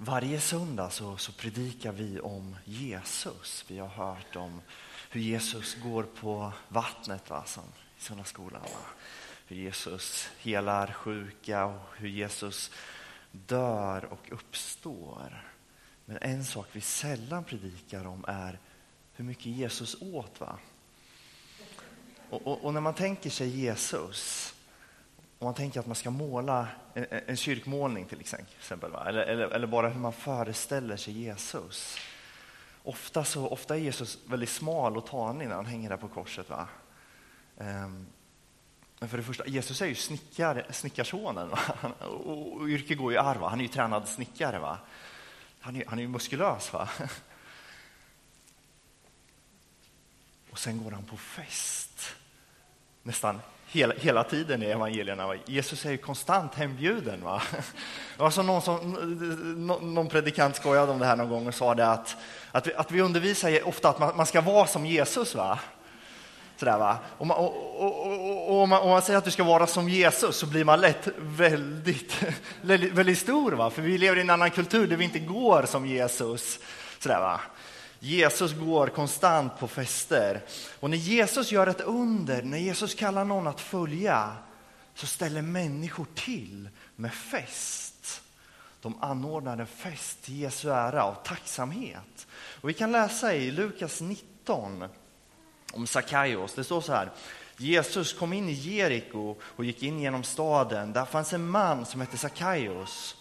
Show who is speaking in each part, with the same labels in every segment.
Speaker 1: Varje söndag så, så predikar vi om Jesus. Vi har hört om hur Jesus går på vattnet va, som i söndagsskolan. Va? Hur Jesus helar sjuka och hur Jesus dör och uppstår. Men en sak vi sällan predikar om är hur mycket Jesus åt. va? Och, och, och när man tänker sig Jesus om man tänker att man ska måla en, en kyrkmålning till exempel, eller, eller, eller, bara hur man föreställer sig Jesus. Ofta, så, ofta är Jesus väldigt smal och tanig när han hänger där på korset. Va? Um, men för det första, Jesus är ju snickar, snickarsonen va? och, och yrke går i arv. Va? Han är ju tränad snickare. Va? Han, är, han är ju muskulös. Va? Och sen går han på fest. Nästan hela, hela tiden i evangelierna. Jesus är ju konstant hembjuden. Va? Det var som någon, som, någon predikant skojade om det här någon gång och sa det att, att, vi, att vi undervisar ofta att man, man ska vara som Jesus. Va? Sådär, va? Om, man, och, och, och om, man, om, man, säger att du ska vara som Jesus så blir man lätt väldigt, väldigt, väldigt stor. Va? För vi lever i en annan kultur där vi inte går som Jesus. Sådär, va? Jesus går konstant på fester. Och när Jesus gör ett under, när Jesus kallar någon att följa, så ställer människor till med fest. De anordnar en fest till Jesu ära av tacksamhet. Och vi kan läsa i Lukas 19 om Sackaios. Det står så här. Jesus kom in i Jeriko och gick in genom staden. Där fanns en man som hette Sackaios.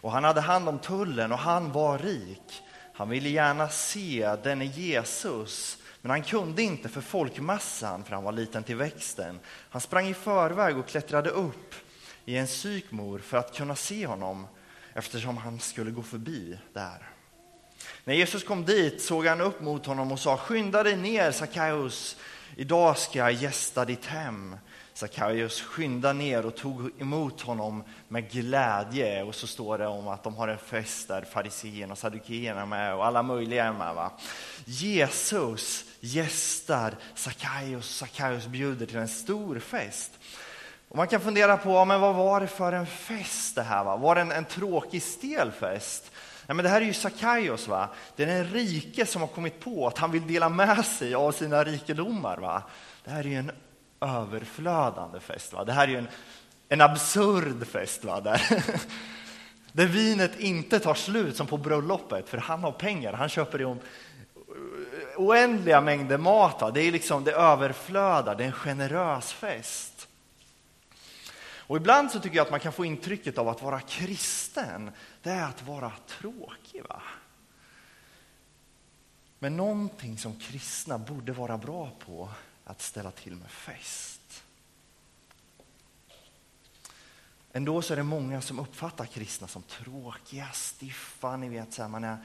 Speaker 1: Och han hade hand om tullen och han var rik. Han ville gärna se denne Jesus, men han kunde inte för folkmassan, för han var liten till växten. Han sprang i förväg och klättrade upp i en sykmor för att kunna se honom, eftersom han skulle gå förbi där. När Jesus kom dit såg han upp mot honom och sa, skynda dig ner, Sackaios, idag ska jag gästa ditt hem. Sackaios skyndade ner och tog emot honom med glädje. Och så står det om att de har en fest där fariséerna och saddukeerna är med och alla möjliga är med. Va? Jesus gästar Sackaios, Sackaios bjuder till en stor fest. Och man kan fundera på, men vad var det för en fest det här? Va? Var det en, en tråkig stel fest? Ja, men det här är ju Sackaios, va? det är den rike som har kommit på att han vill dela med sig av sina rikedomar. Va? Det här är ju en överflödande fest. Va? Det här är ju en, en absurd fest. Va? Där, där vinet inte tar slut som på bröllopet, för han har pengar. Han köper det om eh, oändliga mängder mat. Va? Det är liksom det överflödar, det är en generös fest. Och ibland så tycker jag att man kan få intrycket av att vara kristen, det är att vara tråkig. Va? Men någonting som kristna borde vara bra på, att ställa till med fest. Ändå så är det många som uppfattar kristna som tråkiga, stiffa, ni vet, så här, man är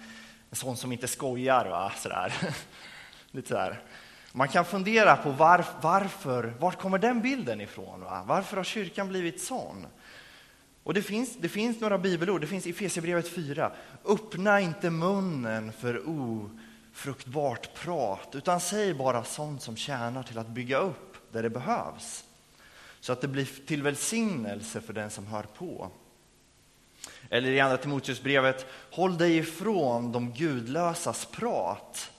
Speaker 1: en sån som inte skojar. Va? Så där. Lite så där. Man kan fundera på var, varför, var kommer den bilden ifrån? Va? Varför har kyrkan blivit sån? Och det finns, det finns några bibelord, det finns i Efesierbrevet 4. Öppna inte munnen för fruktbart prat, utan säg bara sånt som tjänar till att bygga upp där det behövs. Så att det blir till välsignelse för den som hör på. Eller i Andra Timoteusbrevet, håll dig ifrån de gudlösas prat,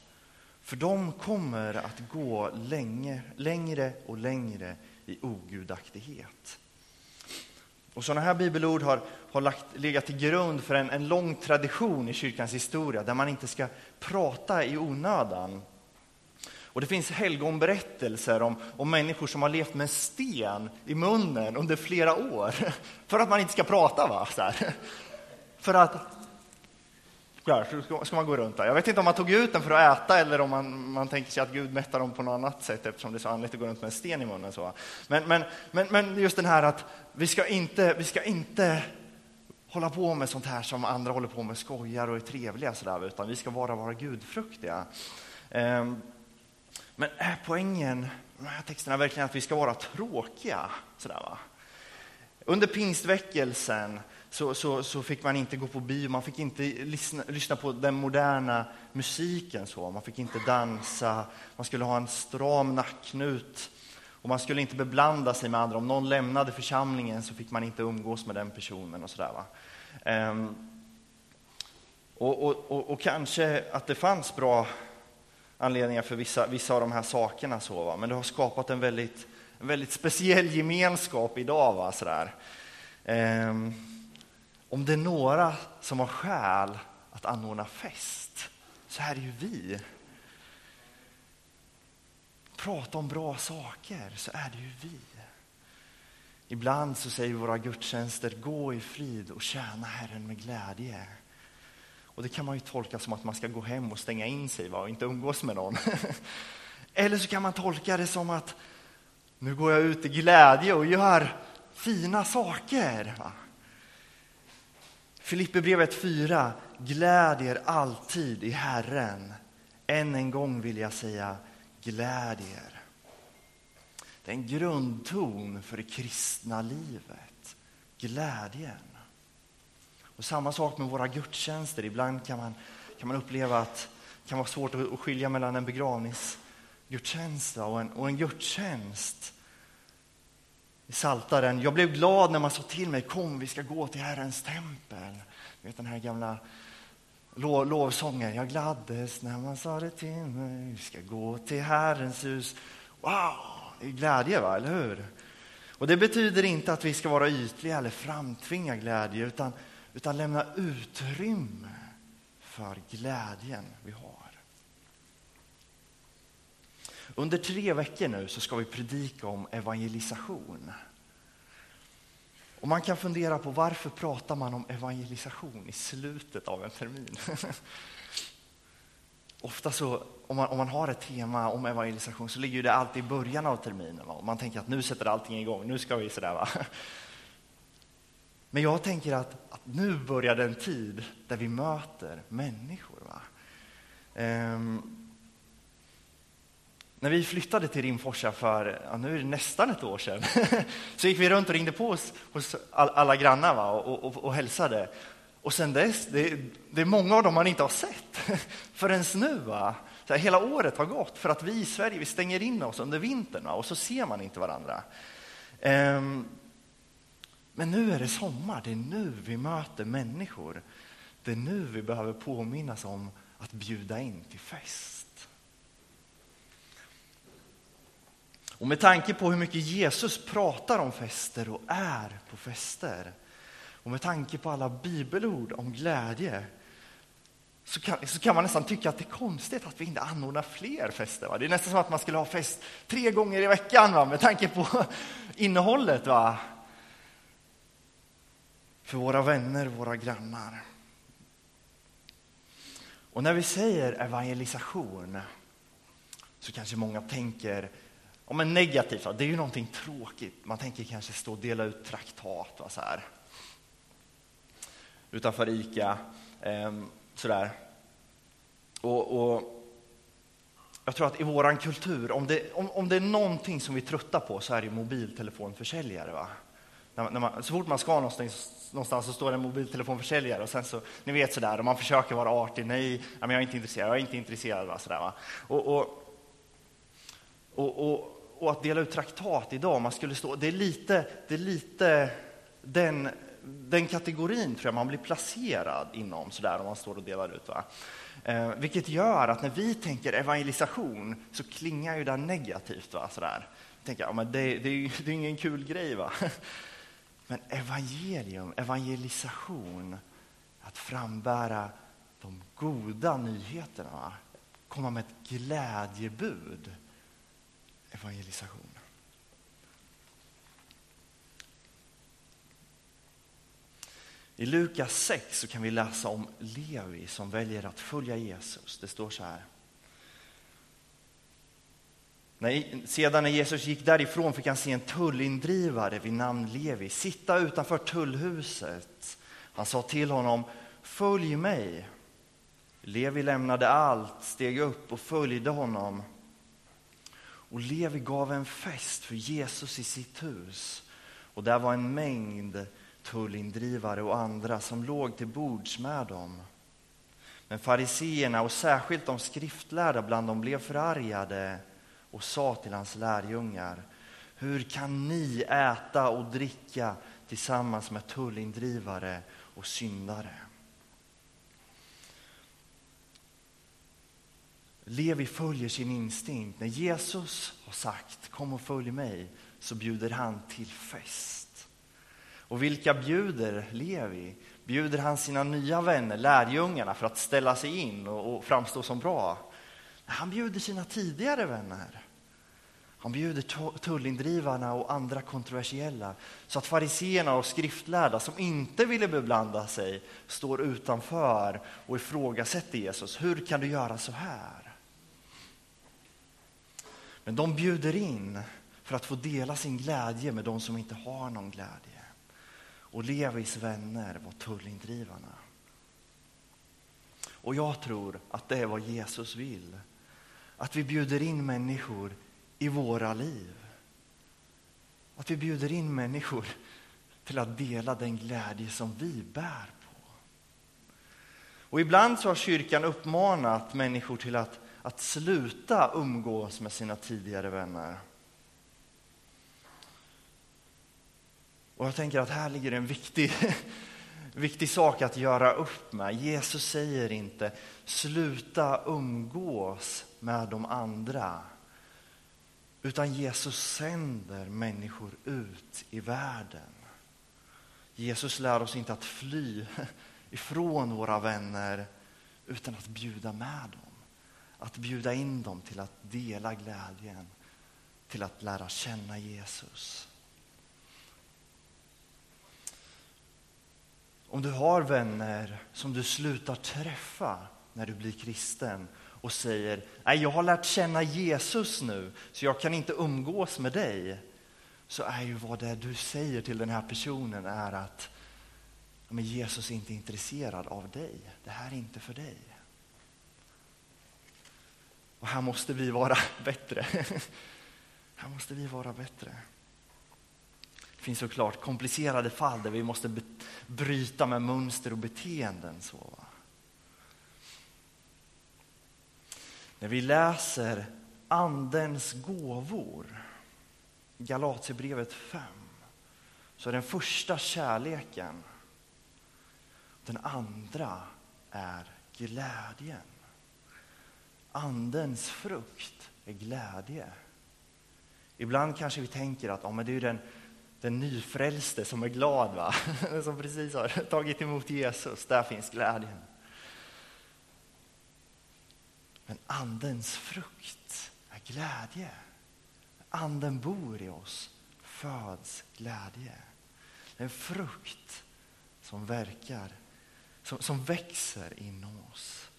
Speaker 1: för de kommer att gå länge, längre och längre i ogudaktighet. Och sådana här bibelord har, har lagt, legat till grund för en, en lång tradition i kyrkans historia där man inte ska prata i onödan. Och det finns helgonberättelser om, om människor som har levt med sten i munnen under flera år för att man inte ska prata. Va? Så här. För ska man gå runt där. Jag vet inte om man tog ut den för att äta eller om man, man tänker sig att Gud mättar dem på något annat sätt eftersom det är så andligt att gå runt med en sten i munnen. Så. Men, men, men, men just den här att vi ska, inte, vi ska inte hålla på med sånt här som andra håller på med, skojar och är trevliga sådär, utan vi ska bara vara gudfruktiga. Ehm, men är poängen med de här texterna verkligen att vi ska vara tråkiga? Sådär, va? Under pingstväckelsen så, så, så, fick man inte gå på bio, man fick inte lyssna, lyssna, på den moderna musiken. Så. Man fick inte dansa, man skulle ha en stram nackknut och man skulle inte beblanda sig med andra. Om någon lämnade församlingen så fick man inte umgås med den personen och sådär. Va? Ehm, och, och, och, och, kanske att det fanns bra anledningar för vissa, vissa av de här sakerna, så, va? men det har skapat en väldigt, en väldigt speciell gemenskap idag. Va? Sådär. Ehm, om det är några som har skäl att anordna fest, så är det ju vi. Prata om bra saker, så är det ju vi. Ibland så säger våra gudstjänster, gå i frid och tjäna Herren med glädje. Och det kan man ju tolka som att man ska gå hem och stänga in sig va? och inte umgås med någon. Eller så kan man tolka det som att nu går jag ut i glädje och gör fina saker. Va? Filipperbrevet 4. Gläd er alltid i Herren. Än en gång vill jag säga gläd er. Det är en grundton för det kristna livet. Glädjen. Och samma sak med våra gudstjänster. Ibland kan man, kan man uppleva att det kan vara svårt att skilja mellan en begravningsgudstjänst och en, och en gudstjänst. I Saltaren. Jag blev glad när man sa till mig, kom vi ska gå till Herrens tempel. Du vet den här gamla lov, lovsången. Jag gladdes när man sa det till mig, vi ska gå till Herrens hus. Wow, det är glädje, va? eller hur? Och Det betyder inte att vi ska vara ytliga eller framtvinga glädje, utan utan lämna utrymme för glädjen vi har. Under tre veckor nu så ska vi predika om evangelisation. Och man kan fundera på varför pratar man om evangelisation i slutet av en termin? Ofta så, om man, om man har ett tema om evangelisation så ligger det alltid i början av terminen. Va? man tänker att nu sätter allting igång, nu ska vi sådär. Va? Men jag tänker att, att nu börjar den tid där vi möter människor. Va? Ehm, när vi flyttade till Rimforsa för, ja, nu är det nästan ett år sedan, så gick vi runt och ringde på hos, hos alla grannar va? Och, och, och hälsade. Och sen dess, det, det, är många av dem man inte har sett förrän nu. Va? Så här, hela året har gått för att vi i Sverige vi stänger in oss under vintern va? och så ser man inte varandra. Um, men nu är det sommar, det är nu vi möter människor. Det är nu vi behöver påminnas om att bjuda in till fest. Och med tanke på hur mycket Jesus pratar om fester och är på fester och med tanke på alla bibelord om glädje så kan, så kan man nästan tycka att det är konstigt att vi inte anordnar fler fester. Va? Det är nästan som att man skulle ha fest tre gånger i veckan va? med tanke på innehållet. Va? för våra vänner, våra grannar. Och när vi säger evangelisation så kanske många tänker om en negativt, det är ju någonting tråkigt. Man tänker kanske stå och dela ut traktat va, så här. utanför Ica. Eh, sådär. Och, och, jag tror att i vår kultur, om det, om, om det är någonting som vi tröttar på så är det mobiltelefonförsäljare. Va? När, när man, så fort man ska någonstans, någonstans så står det en mobiltelefonförsäljare och sen så, ni vet sådär, och man försöker vara artig. Nej, jag är inte intresserad, jag är inte intresserad. Va, sådär, va? Och, och, och, och, och att dela ut traktat idag, man skulle stå, det är lite, det är lite den, den kategorin tror jag man blir placerad inom sådär om man står och delar ut. Va? Eh, vilket gör att när vi tänker evangelisation så klingar ju det negativt. Va? Sådär. Tänker, ja, men det, det, är, det är ingen kul grej. va? Men evangelium, evangelisation, att frambära de goda nyheterna, komma med ett glädjebud. Evangelisation. I Lukas 6 så kan vi läsa om Levi som väljer att följa Jesus. Det står så här. När, sedan när Jesus gick därifrån fick han se en tullindrivare vid namn Levi sitta utanför tullhuset. Han sa till honom, följ mig. Levi lämnade allt, steg upp och följde honom. Och Levi gav en fest för Jesus i sitt hus. Och där var en mängd tullindrivare och andra som låg till bords med dem. Men fariseerna och särskilt de skriftlärda bland dem blev förargade och sa till hans lärjungar Hur kan ni äta och dricka tillsammans med tullindrivare och syndare? Levi följer sin instinkt. När Jesus har sagt kom och följ mig så bjuder han till fest. Och vilka bjuder Levi? Bjuder han sina nya vänner, lärjungarna, för att ställa sig in och, framstå som bra? Han bjuder sina tidigare vänner. Han bjuder tullindrivarna och andra kontroversiella så att fariseerna och skriftlärda som inte ville beblanda sig står utanför och ifrågasätter Jesus. Hur kan du göra så här? Men de bjuder in för att få dela sin glädje med de som inte har någon glädje. Och Levis vänner var tullindrivarna. Och jag tror att det är vad Jesus vill. Att vi bjuder in människor i våra liv. Att vi bjuder in människor till att dela den glädje som vi bär på. Och ibland så har kyrkan uppmanat människor till att, att sluta umgås med sina tidigare vänner. Och jag tänker att här ligger en viktig, viktig sak att göra upp med. Jesus säger inte sluta umgås med de andra. Utan Jesus sänder människor ut i världen. Jesus lär oss inte att fly ifrån våra vänner utan att bjuda med dem. Att bjuda in dem till att dela glädjen, till att lära känna Jesus. Om du har vänner som du slutar träffa när du blir kristen och säger Nej, jag har lärt känna Jesus nu så jag kan inte umgås med dig så är ju vad det du säger till den här personen är att men Jesus är inte intresserad av dig. Det här är inte för dig. Och här måste vi vara bättre. Här måste vi vara bättre. Det finns såklart komplicerade fall där vi måste bryta med mönster och beteenden. Så, När vi läser Andens gåvor, Galaterbrevet 5, så är den första kärleken. Den andra är glädjen. Andens frukt är glädje. Ibland kanske vi tänker att ja, men det är den, den nyfrälste som är glad, va? som precis har tagit emot Jesus. Där finns glädjen. Men Andens frukt är glädje. Anden bor i oss, föds glädje. En frukt som verkar, som, som växer inom oss.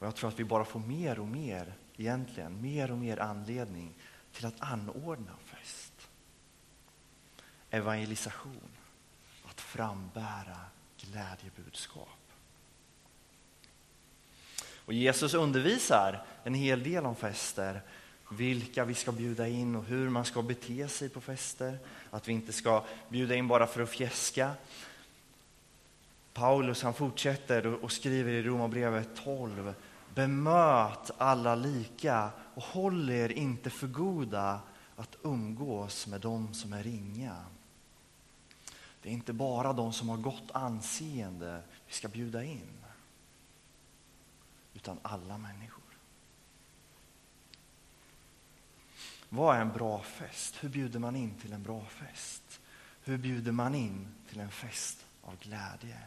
Speaker 1: Och Jag tror att vi bara får mer och mer, egentligen, mer och mer anledning till att anordna fest. Evangelisation, att frambära glädjebudskap. Och Jesus undervisar en hel del om fester, vilka vi ska bjuda in och hur man ska bete sig på fester. Att vi inte ska bjuda in bara för att fjäska. Paulus han fortsätter och skriver i Romarbrevet 12. Bemöt alla lika och håll er inte för goda att umgås med dem som är ringa. Det är inte bara de som har gott anseende vi ska bjuda in utan alla människor. Vad är en bra fest? Hur bjuder man in till en bra fest? Hur bjuder man in till en fest av glädje?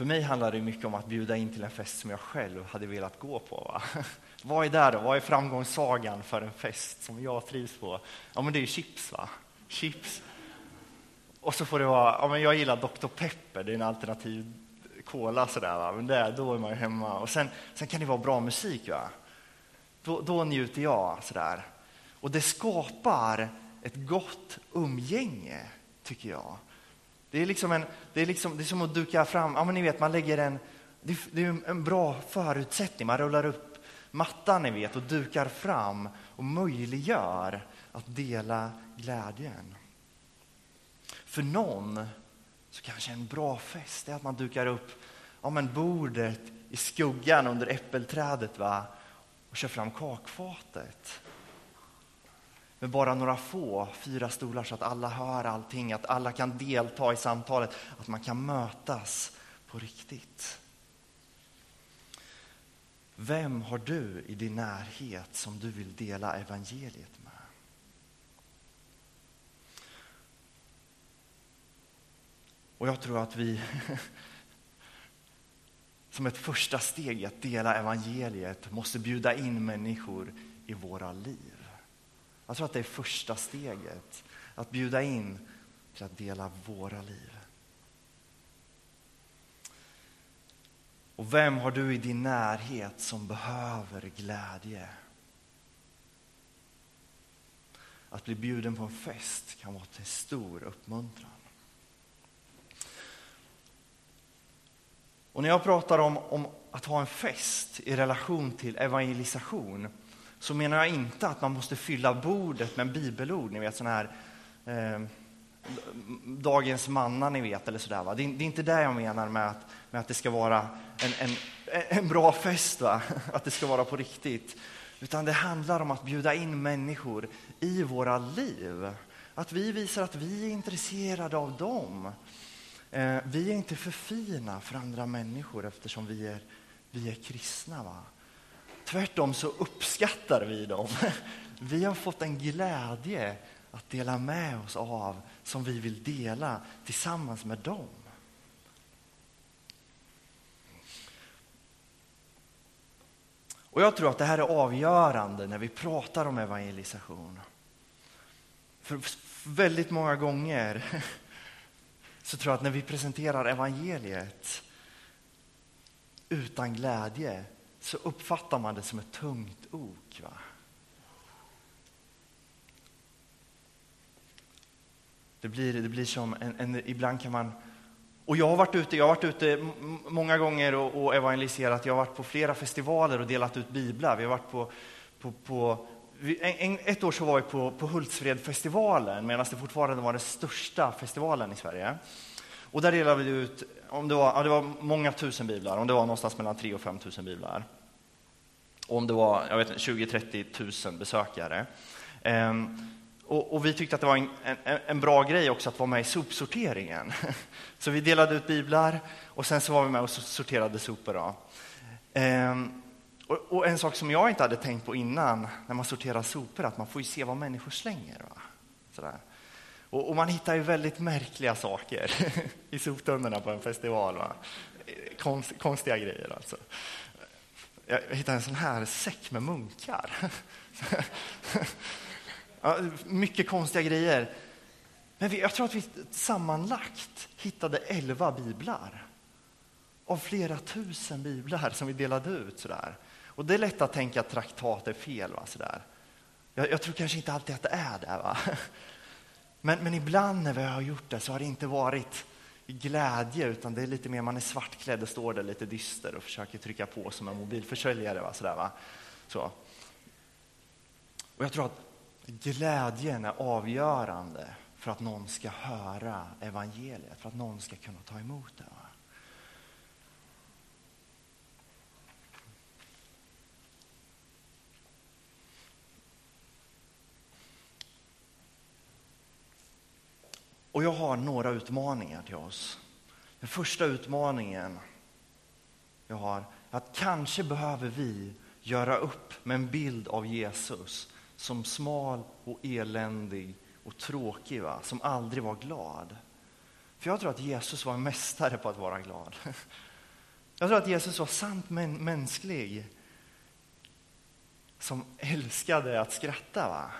Speaker 1: För mig handlar det mycket om att bjuda in till en fest som jag själv hade velat gå på. Va? Vad är där då? Vad är framgångssagan för en fest som jag trivs på? Ja, men det är ju chips. va? Chips, och så får det vara, ja men jag gillar Dr Pepper, det är en alternativ cola sådär va? men där, då är man ju hemma. Och sen, sen kan det vara bra musik va. Då, då njuter jag sådär. Och det skapar ett gott umgänge, tycker jag. Det är, liksom en, det är, liksom, det är som att duka fram, ja men ni vet man lägger en, det, det är en bra förutsättning, man rullar upp mattan ni vet och dukar fram och möjliggör att dela glädjen. För någon så kanske en bra fest är att man dukar upp ja, men bordet i skuggan under äppelträdet va? och kör fram kakfatet med bara några få, fyra stolar så att alla hör allting, att alla kan delta i samtalet, att man kan mötas på riktigt. Vem har du i din närhet som du vill dela evangeliet med? Och jag tror att vi som ett första steg i att dela evangeliet måste bjuda in människor i våra liv. Jag tror att det är första steget, att bjuda in till att dela våra liv. Och vem har du i din närhet som behöver glädje? Att bli bjuden på en fest kan vara till stor uppmuntran. Och när jag pratar om, om att ha en fest i relation till evangelisation så menar jag inte att man måste fylla bordet med bibelord, ni vet sådana här eh, dagens manna, ni vet, eller sådär. Va? Det, är, det är inte det jag menar med att, med att det ska vara en, en, en bra fest, va? att det ska vara på riktigt. Utan det handlar om att bjuda in människor i våra liv. Att vi visar att vi är intresserade av dem. Eh, vi är inte för fina för andra människor eftersom vi är, vi är kristna. Va? Tvärtom så uppskattar vi dem. Vi har fått en glädje att dela med oss av som vi vill dela tillsammans med dem. Och Jag tror att det här är avgörande när vi pratar om evangelisation. För väldigt många gånger så tror jag att när vi presenterar evangeliet utan glädje så uppfattar man det som ett tungt ok. Va? Det blir, det blir som en, en, ibland kan man och jag har varit ute, jag har varit ute många gånger och, och evangeliserat. Jag har varit på flera festivaler och delat ut biblar. Vi har varit på, på, på en, ett år så var vi på, på Hultsfredfestivalen medan det fortfarande var den största festivalen i Sverige. Och där delade vi ut, om det, var, ja, det var många tusen biblar, om det var någonstans mellan 3 och 5 tusen biblar. Och om det var 20-30 000 besökare. Ehm, och, och, vi tyckte att det var en, en, en, bra grej också att vara med i sopsorteringen. Så vi delade ut biblar och sen så var vi med och sorterade sopor. Ehm, och, och, en sak som jag inte hade tänkt på innan när man sorterar sopor, att man får ju se vad människor slänger. Va? Sådär. Och, och, man hittar ju väldigt märkliga saker i soptunnorna på en festival. Va? Konst, konstiga grejer alltså. Jag hittade en sån här säck med munkar. Ja, mycket konstiga grejer. Men vi, jag tror att vi sammanlagt hittade elva biblar. Av flera tusen biblar som vi delade ut. Sådär. Och det är lätt att tänka att traktat är fel. Va? Sådär. Jag, jag tror kanske inte alltid att det är det. Va? Men, men ibland när vi har gjort det så har det inte varit glädje utan det är lite mer man är svartklädd och står där lite dyster och försöker trycka på som en mobilförsäljare. Va? Sådär, va? Så. Och jag tror att glädjen är avgörande för att någon ska höra evangeliet, för att någon ska kunna ta emot det. Och jag har några utmaningar till oss. Den första utmaningen jag har att kanske behöver vi göra upp med en bild av Jesus som smal och eländig och tråkig, va? som aldrig var glad. För jag tror att Jesus var en mästare på att vara glad. Jag tror att Jesus var sant men mänsklig som älskade att skratta. Va?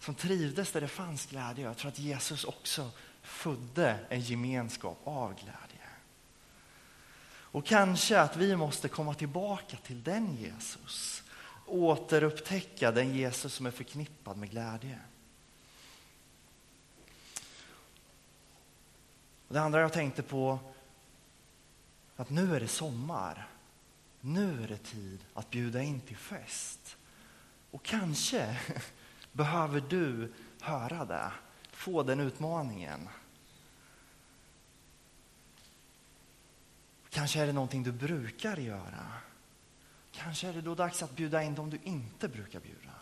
Speaker 1: Som trivdes där det fanns glädje. Jag tror att Jesus också födde en gemenskap av glädje. Och kanske att vi måste komma tillbaka till den Jesus återupptäcka den Jesus som är förknippad med glädje. Det andra jag tänkte på, att nu är det sommar. Nu är det tid att bjuda in till fest. Och kanske behöver du höra det, få den utmaningen. Kanske är det någonting du brukar göra. Kanske är det då dags att bjuda in dem du inte brukar bjuda.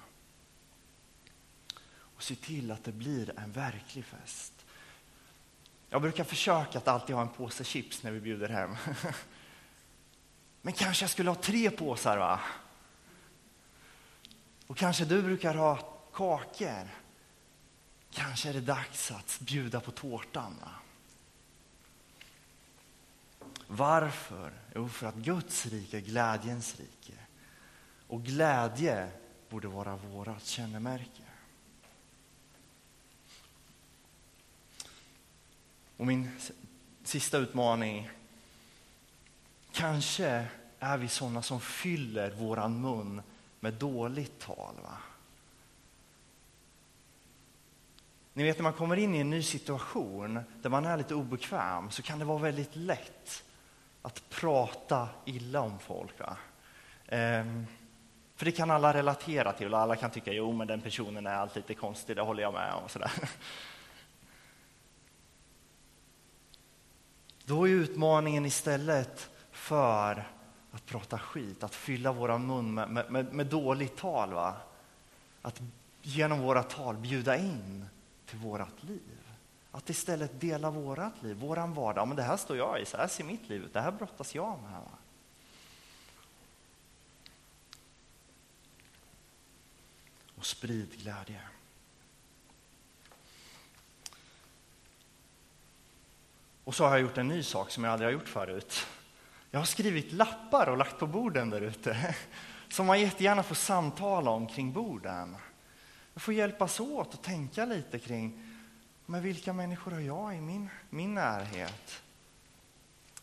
Speaker 1: och se till att det blir en verklig fest. Jag brukar försöka att alltid ha en påse chips när vi bjuder hem. Men kanske jag skulle ha tre påsar va? Och kanske du brukar ha kakor. Kanske är det dags att bjuda på tårtan. Va? Varför? Jo, för att Guds rike är glädjens rike. Och glädje borde vara vårt kännemärke. Och min sista utmaning. Kanske är vi sådana som fyller våran mun med dåligt tal. Va? Ni vet när man kommer in i en ny situation där man är lite obekväm så kan det vara väldigt lätt att prata illa om folk. Va? Ehm, för det kan alla relatera till och alla kan tycka jo men den personen är alltid lite konstig, det håller jag med om. Sådär. Då är utmaningen istället för att prata skit, att fylla våra mun med, med, med, dåligt tal. Va? Att genom våra tal bjuda in till vårt liv. Att istället dela vårt liv, våran vardag. Men det här står jag i, så här ser mitt liv ut, det här brottas jag med. Va? Och sprid glädje. Och så har jag gjort en ny sak som jag aldrig har gjort förut. Jag har skrivit lappar och lagt på borden där ute som man jättegärna får samtala om kring borden. Vi får hjälpas åt och tänka lite kring men vilka människor har jag i min, min närhet?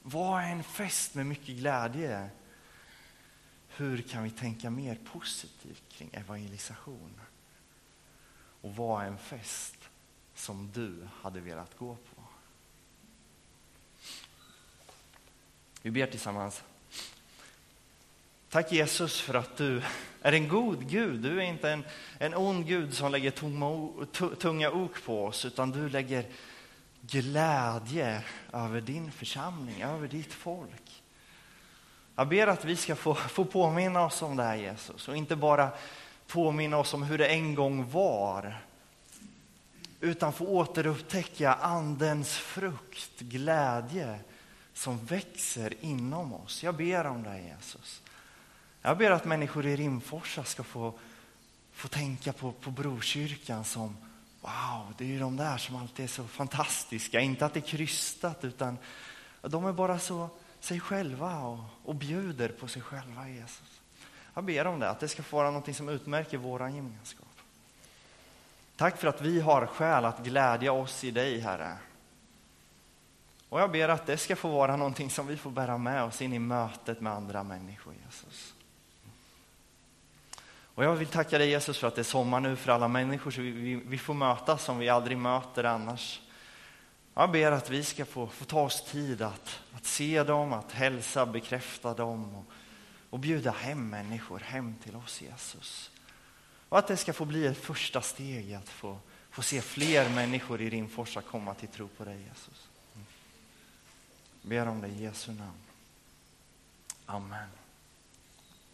Speaker 1: Vad är en fest med mycket glädje? Hur kan vi tänka mer positivt kring evangelisation? Och vad är en fest som du hade velat gå på? Vi ber tillsammans. Tack Jesus för att du är en god Gud. Du är inte en, en ond Gud som lägger tunga, tunga ok på oss, utan du lägger glädje över din församling, över ditt folk. Jag ber att vi ska få, få påminna oss om det här Jesus och inte bara påminna oss om hur det en gång var utan få återupptäcka Andens frukt, glädje som växer inom oss. Jag ber om det Jesus. Jag ber att människor i Rimforsa ska få, få tänka på, på Brokyrkan som wow, det är ju de där som alltid är så fantastiska. Inte att det är krystat utan de är bara så sig själva och, och bjuder på sig själva Jesus. Jag ber om det, att det ska få vara något som utmärker vår gemenskap. Tack för att vi har skäl att glädja oss i dig, Herre. Och jag ber att det ska få vara någonting som vi får bära med oss in i mötet med andra människor, Jesus. Och jag vill tacka dig Jesus för att det är sommar nu för alla människor så vi, vi, vi får mötas som vi aldrig möter annars. Jag ber att vi ska få, få ta oss tid att, att se dem, att hälsa, bekräfta dem och, och bjuda hem människor hem till oss Jesus. Och att det ska få bli ett första steg att få, få se fler människor i Rimforsa komma till tro på dig Jesus. Jag Ber om det i Jesu namn. Amen.